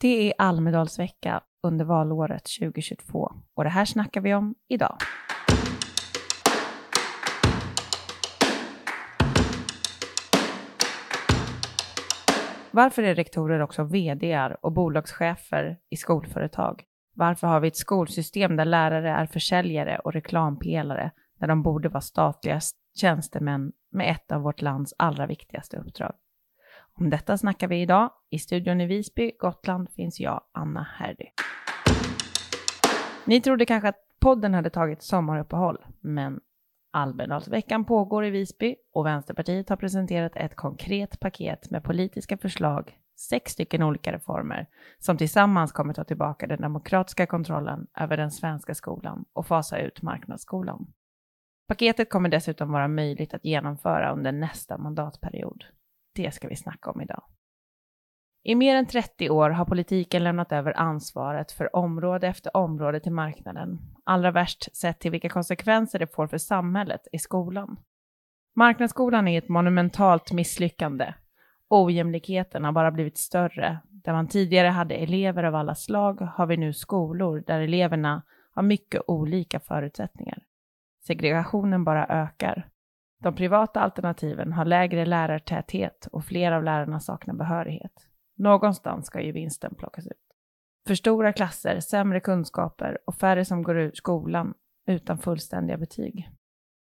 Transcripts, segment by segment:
Det är Almedalsvecka under valåret 2022 och det här snackar vi om idag. Varför är rektorer också vdar och bolagschefer i skolföretag? Varför har vi ett skolsystem där lärare är försäljare och reklampelare när de borde vara statliga tjänstemän med ett av vårt lands allra viktigaste uppdrag? Om detta snackar vi idag. I studion i Visby, Gotland, finns jag, Anna Herdy. Ni trodde kanske att podden hade tagit sommaruppehåll, men Almedalsveckan pågår i Visby och Vänsterpartiet har presenterat ett konkret paket med politiska förslag, sex stycken olika reformer, som tillsammans kommer ta tillbaka den demokratiska kontrollen över den svenska skolan och fasa ut marknadsskolan. Paketet kommer dessutom vara möjligt att genomföra under nästa mandatperiod. Det ska vi snacka om idag. I mer än 30 år har politiken lämnat över ansvaret för område efter område till marknaden. Allra värst sett till vilka konsekvenser det får för samhället i skolan. Marknadsskolan är ett monumentalt misslyckande. Ojämlikheten har bara blivit större. Där man tidigare hade elever av alla slag har vi nu skolor där eleverna har mycket olika förutsättningar. Segregationen bara ökar. De privata alternativen har lägre lärartäthet och fler av lärarna saknar behörighet. Någonstans ska ju vinsten plockas ut. För stora klasser, sämre kunskaper och färre som går ur skolan utan fullständiga betyg.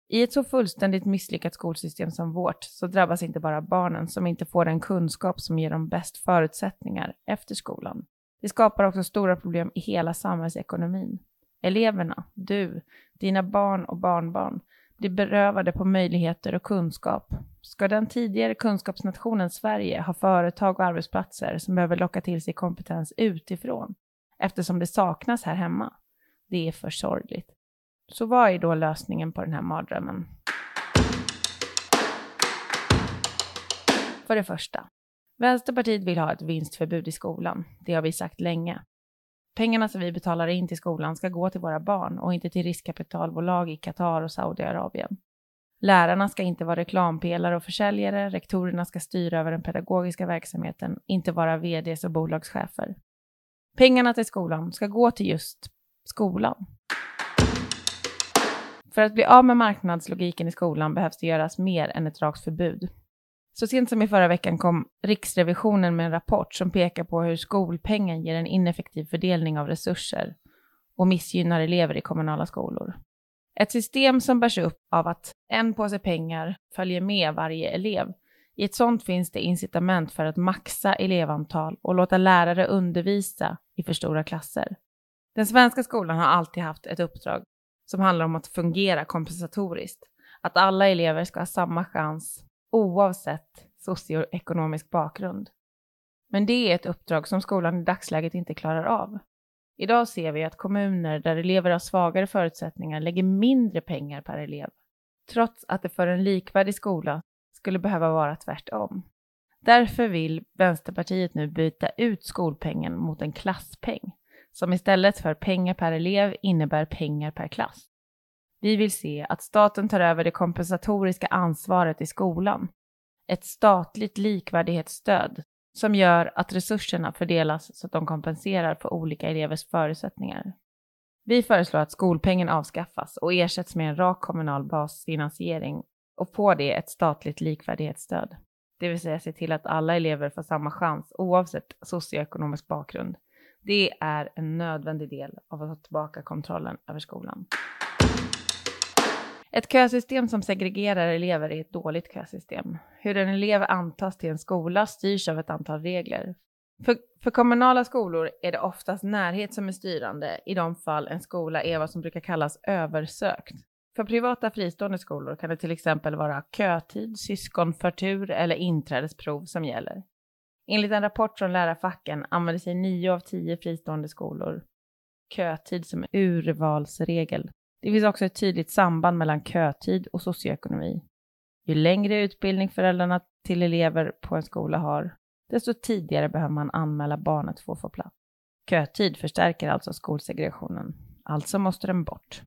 I ett så fullständigt misslyckat skolsystem som vårt så drabbas inte bara barnen som inte får den kunskap som ger dem bäst förutsättningar efter skolan. Det skapar också stora problem i hela samhällsekonomin. Eleverna, du, dina barn och barnbarn blir berövade på möjligheter och kunskap. Ska den tidigare kunskapsnationen Sverige ha företag och arbetsplatser som behöver locka till sig kompetens utifrån eftersom det saknas här hemma? Det är för sorgligt. Så vad är då lösningen på den här mardrömmen? För det första, Vänsterpartiet vill ha ett vinstförbud i skolan. Det har vi sagt länge. Pengarna som vi betalar in till skolan ska gå till våra barn och inte till riskkapitalbolag i Qatar och Saudiarabien. Lärarna ska inte vara reklampelare och försäljare, rektorerna ska styra över den pedagogiska verksamheten, inte vara vds och bolagschefer. Pengarna till skolan ska gå till just skolan. För att bli av med marknadslogiken i skolan behövs det göras mer än ett rakt förbud. Så sent som i förra veckan kom Riksrevisionen med en rapport som pekar på hur skolpengen ger en ineffektiv fördelning av resurser och missgynnar elever i kommunala skolor. Ett system som bärs upp av att en påse pengar följer med varje elev. I ett sådant finns det incitament för att maxa elevantal och låta lärare undervisa i för stora klasser. Den svenska skolan har alltid haft ett uppdrag som handlar om att fungera kompensatoriskt. Att alla elever ska ha samma chans oavsett socioekonomisk bakgrund. Men det är ett uppdrag som skolan i dagsläget inte klarar av. Idag ser vi att kommuner där elever har svagare förutsättningar lägger mindre pengar per elev, trots att det för en likvärdig skola skulle behöva vara tvärtom. Därför vill Vänsterpartiet nu byta ut skolpengen mot en klasspeng, som istället för pengar per elev innebär pengar per klass. Vi vill se att staten tar över det kompensatoriska ansvaret i skolan. Ett statligt likvärdighetsstöd som gör att resurserna fördelas så att de kompenserar för olika elevers förutsättningar. Vi föreslår att skolpengen avskaffas och ersätts med en rak kommunal basfinansiering och på det ett statligt likvärdighetsstöd. Det vill säga se till att alla elever får samma chans oavsett socioekonomisk bakgrund. Det är en nödvändig del av att ta tillbaka kontrollen över skolan. Ett kösystem som segregerar elever är ett dåligt kösystem. Hur en elev antas till en skola styrs av ett antal regler. För, för, kommunala skolor är det oftast närhet som är styrande i de fall en skola är vad som brukar kallas översökt. För privata fristående skolor kan det till exempel vara kötid, syskonförtur eller inträdesprov som gäller. Enligt en rapport från lärarfacken använder sig nio av tio fristående skolor kötid som urvalsregel det finns också ett tydligt samband mellan kötid och socioekonomi. Ju längre utbildning föräldrarna till elever på en skola har, desto tidigare behöver man anmäla barnet för att få plats. Kötid förstärker alltså skolsegregationen. Alltså måste den bort.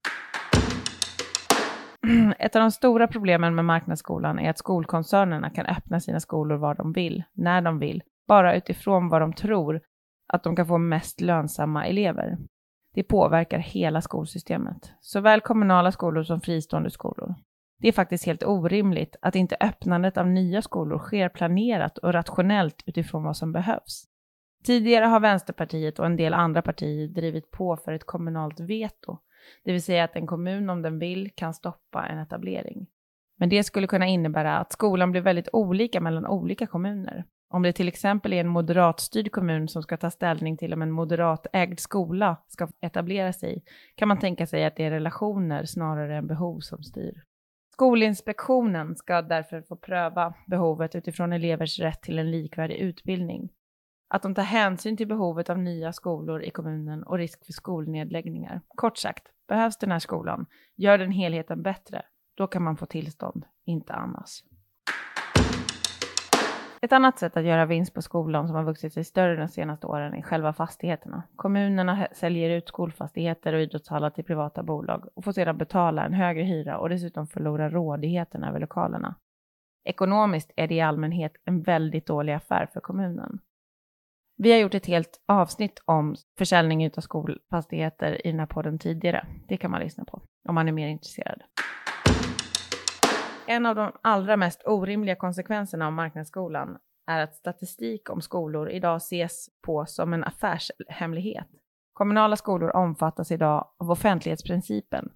Ett av de stora problemen med marknadsskolan är att skolkoncernerna kan öppna sina skolor var de vill, när de vill, bara utifrån vad de tror att de kan få mest lönsamma elever. Det påverkar hela skolsystemet, såväl kommunala skolor som fristående skolor. Det är faktiskt helt orimligt att inte öppnandet av nya skolor sker planerat och rationellt utifrån vad som behövs. Tidigare har Vänsterpartiet och en del andra partier drivit på för ett kommunalt veto, det vill säga att en kommun om den vill kan stoppa en etablering. Men det skulle kunna innebära att skolan blir väldigt olika mellan olika kommuner. Om det till exempel är en moderatstyrd kommun som ska ta ställning till om en moderatägd skola ska etablera sig, kan man tänka sig att det är relationer snarare än behov som styr. Skolinspektionen ska därför få pröva behovet utifrån elevers rätt till en likvärdig utbildning. Att de tar hänsyn till behovet av nya skolor i kommunen och risk för skolnedläggningar. Kort sagt, behövs den här skolan, gör den helheten bättre, då kan man få tillstånd, inte annars. Ett annat sätt att göra vinst på skolan som har vuxit sig större de senaste åren är själva fastigheterna. Kommunerna säljer ut skolfastigheter och idrottshallar till privata bolag och får sedan betala en högre hyra och dessutom förlora rådigheten över lokalerna. Ekonomiskt är det i allmänhet en väldigt dålig affär för kommunen. Vi har gjort ett helt avsnitt om försäljning av skolfastigheter i den här podden tidigare. Det kan man lyssna på om man är mer intresserad. En av de allra mest orimliga konsekvenserna av marknadsskolan är att statistik om skolor idag ses på som en affärshemlighet. Kommunala skolor omfattas idag av offentlighetsprincipen,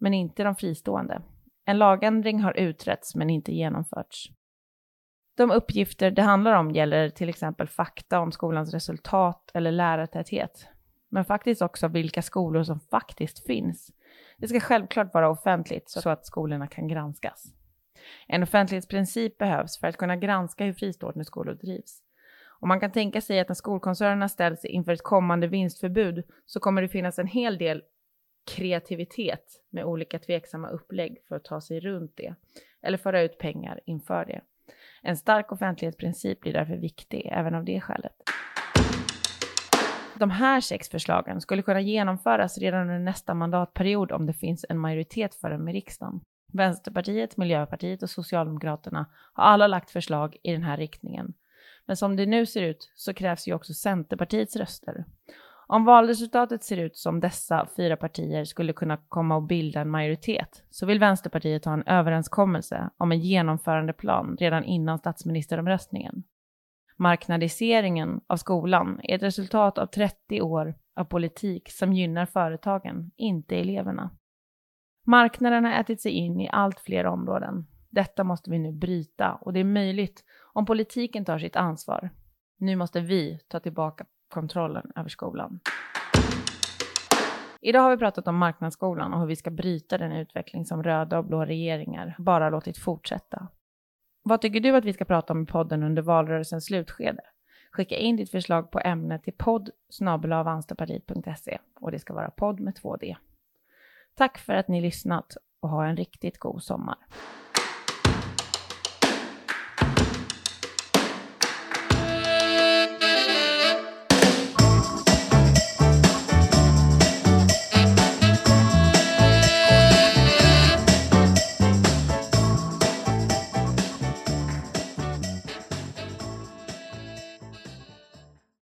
men inte de fristående. En lagändring har utretts men inte genomförts. De uppgifter det handlar om gäller till exempel fakta om skolans resultat eller lärartäthet, men faktiskt också vilka skolor som faktiskt finns. Det ska självklart vara offentligt så att skolorna kan granskas. En offentlighetsprincip behövs för att kunna granska hur fristående skolor drivs. Och man kan tänka sig att när skolkoncernerna ställs inför ett kommande vinstförbud så kommer det finnas en hel del kreativitet med olika tveksamma upplägg för att ta sig runt det eller föra ut pengar inför det. En stark offentlighetsprincip blir därför viktig även av det skälet. De här sex förslagen skulle kunna genomföras redan under nästa mandatperiod om det finns en majoritet för dem i riksdagen. Vänsterpartiet, Miljöpartiet och Socialdemokraterna har alla lagt förslag i den här riktningen. Men som det nu ser ut så krävs ju också Centerpartiets röster. Om valresultatet ser ut som dessa fyra partier skulle kunna komma och bilda en majoritet så vill Vänsterpartiet ha en överenskommelse om en genomförandeplan redan innan statsministeromröstningen. Marknadiseringen av skolan är ett resultat av 30 år av politik som gynnar företagen, inte eleverna. Marknaden har ätit sig in i allt fler områden. Detta måste vi nu bryta och det är möjligt om politiken tar sitt ansvar. Nu måste vi ta tillbaka kontrollen över skolan. Idag har vi pratat om marknadsskolan och hur vi ska bryta den utveckling som röda och blå regeringar bara låtit fortsätta. Vad tycker du att vi ska prata om i podden under valrörelsens slutskede? Skicka in ditt förslag på ämnet till podd och det ska vara podd med två D. Tack för att ni lyssnat och ha en riktigt god sommar.